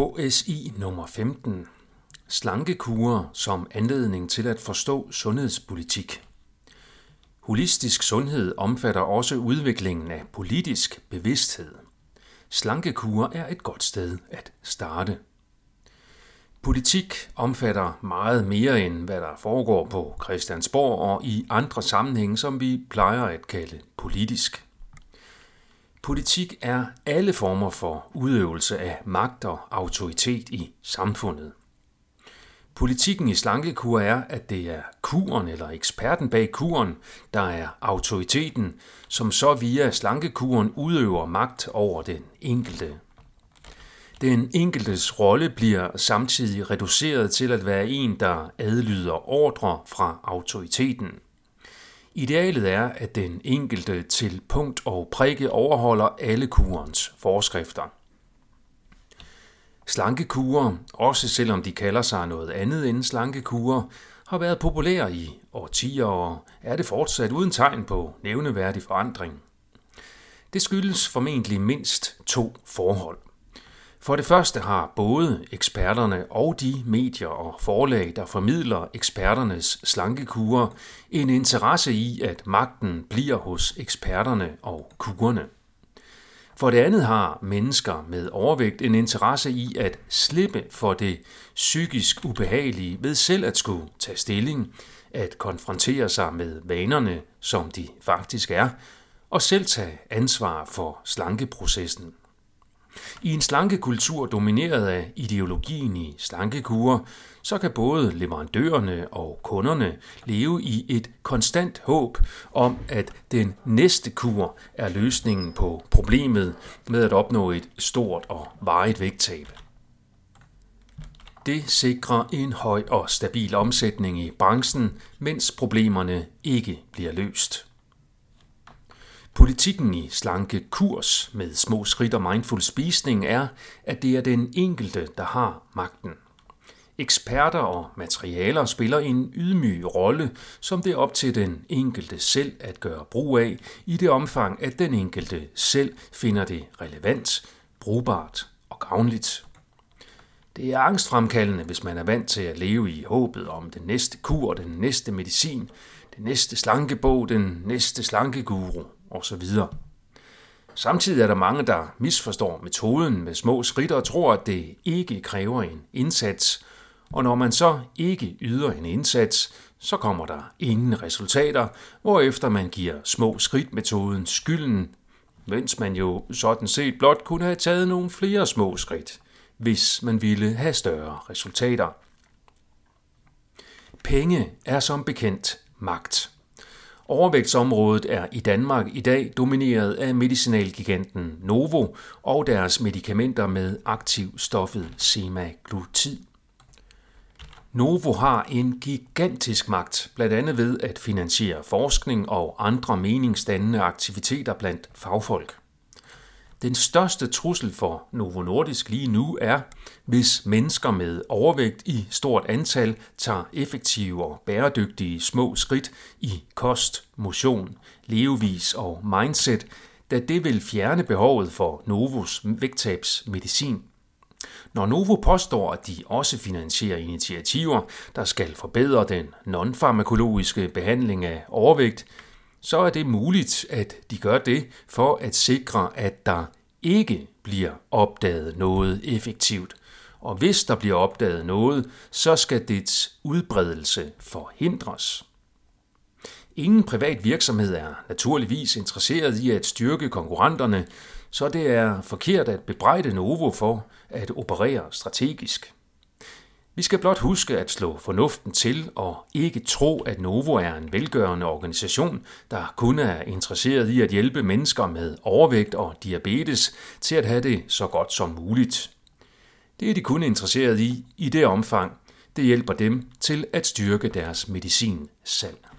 HSI nummer 15. Slankekurer som anledning til at forstå sundhedspolitik. Holistisk sundhed omfatter også udviklingen af politisk bevidsthed. Slankekurer er et godt sted at starte. Politik omfatter meget mere end hvad der foregår på Christiansborg og i andre sammenhænge, som vi plejer at kalde politisk. Politik er alle former for udøvelse af magt og autoritet i samfundet. Politikken i slankekur er, at det er kuren eller eksperten bag kuren, der er autoriteten, som så via slankekuren udøver magt over den enkelte. Den enkeltes rolle bliver samtidig reduceret til at være en, der adlyder ordre fra autoriteten – Idealet er, at den enkelte til punkt og prikke overholder alle kurens forskrifter. Slankekurer, også selvom de kalder sig noget andet end slankekurer, har været populære i årtier og er det fortsat uden tegn på nævneværdig forandring. Det skyldes formentlig mindst to forhold. For det første har både eksperterne og de medier og forlag, der formidler eksperternes slankekurer, en interesse i, at magten bliver hos eksperterne og kurerne. For det andet har mennesker med overvægt en interesse i at slippe for det psykisk ubehagelige ved selv at skulle tage stilling, at konfrontere sig med vanerne, som de faktisk er, og selv tage ansvar for slankeprocessen. I en slankekultur domineret af ideologien i slankekurer, så kan både leverandørerne og kunderne leve i et konstant håb om, at den næste kur er løsningen på problemet med at opnå et stort og varigt vægttab. Det sikrer en høj og stabil omsætning i branchen, mens problemerne ikke bliver løst. Politikken i slanke kurs med små skridt og mindful spisning er, at det er den enkelte, der har magten. Eksperter og materialer spiller en ydmyg rolle, som det er op til den enkelte selv at gøre brug af, i det omfang, at den enkelte selv finder det relevant, brugbart og gavnligt. Det er angstfremkaldende, hvis man er vant til at leve i håbet om den næste kur, den næste medicin, den næste slankebog, den næste slankeguru osv. Samtidig er der mange, der misforstår metoden med små skridt og tror, at det ikke kræver en indsats. Og når man så ikke yder en indsats, så kommer der ingen resultater, hvorefter man giver små skridt-metoden skylden, mens man jo sådan set blot kunne have taget nogle flere små skridt, hvis man ville have større resultater. Penge er som bekendt magt. Overvægtsområdet er i Danmark i dag domineret af medicinalgiganten Novo og deres medicamenter med aktivstoffet semaglutid. Novo har en gigantisk magt, blandt andet ved at finansiere forskning og andre meningsdannende aktiviteter blandt fagfolk. Den største trussel for Novo Nordisk lige nu er, hvis mennesker med overvægt i stort antal tager effektive og bæredygtige små skridt i kost, motion, levevis og mindset, da det vil fjerne behovet for Novos vægttabsmedicin. Når Novo påstår, at de også finansierer initiativer, der skal forbedre den nonfarmakologiske behandling af overvægt, så er det muligt, at de gør det for at sikre, at der ikke bliver opdaget noget effektivt. Og hvis der bliver opdaget noget, så skal dets udbredelse forhindres. Ingen privat virksomhed er naturligvis interesseret i at styrke konkurrenterne, så det er forkert at bebrejde Novo for at operere strategisk. Vi skal blot huske at slå fornuften til og ikke tro, at Novo er en velgørende organisation, der kun er interesseret i at hjælpe mennesker med overvægt og diabetes til at have det så godt som muligt. Det er de kun interesseret i i det omfang, det hjælper dem til at styrke deres medicinsalg.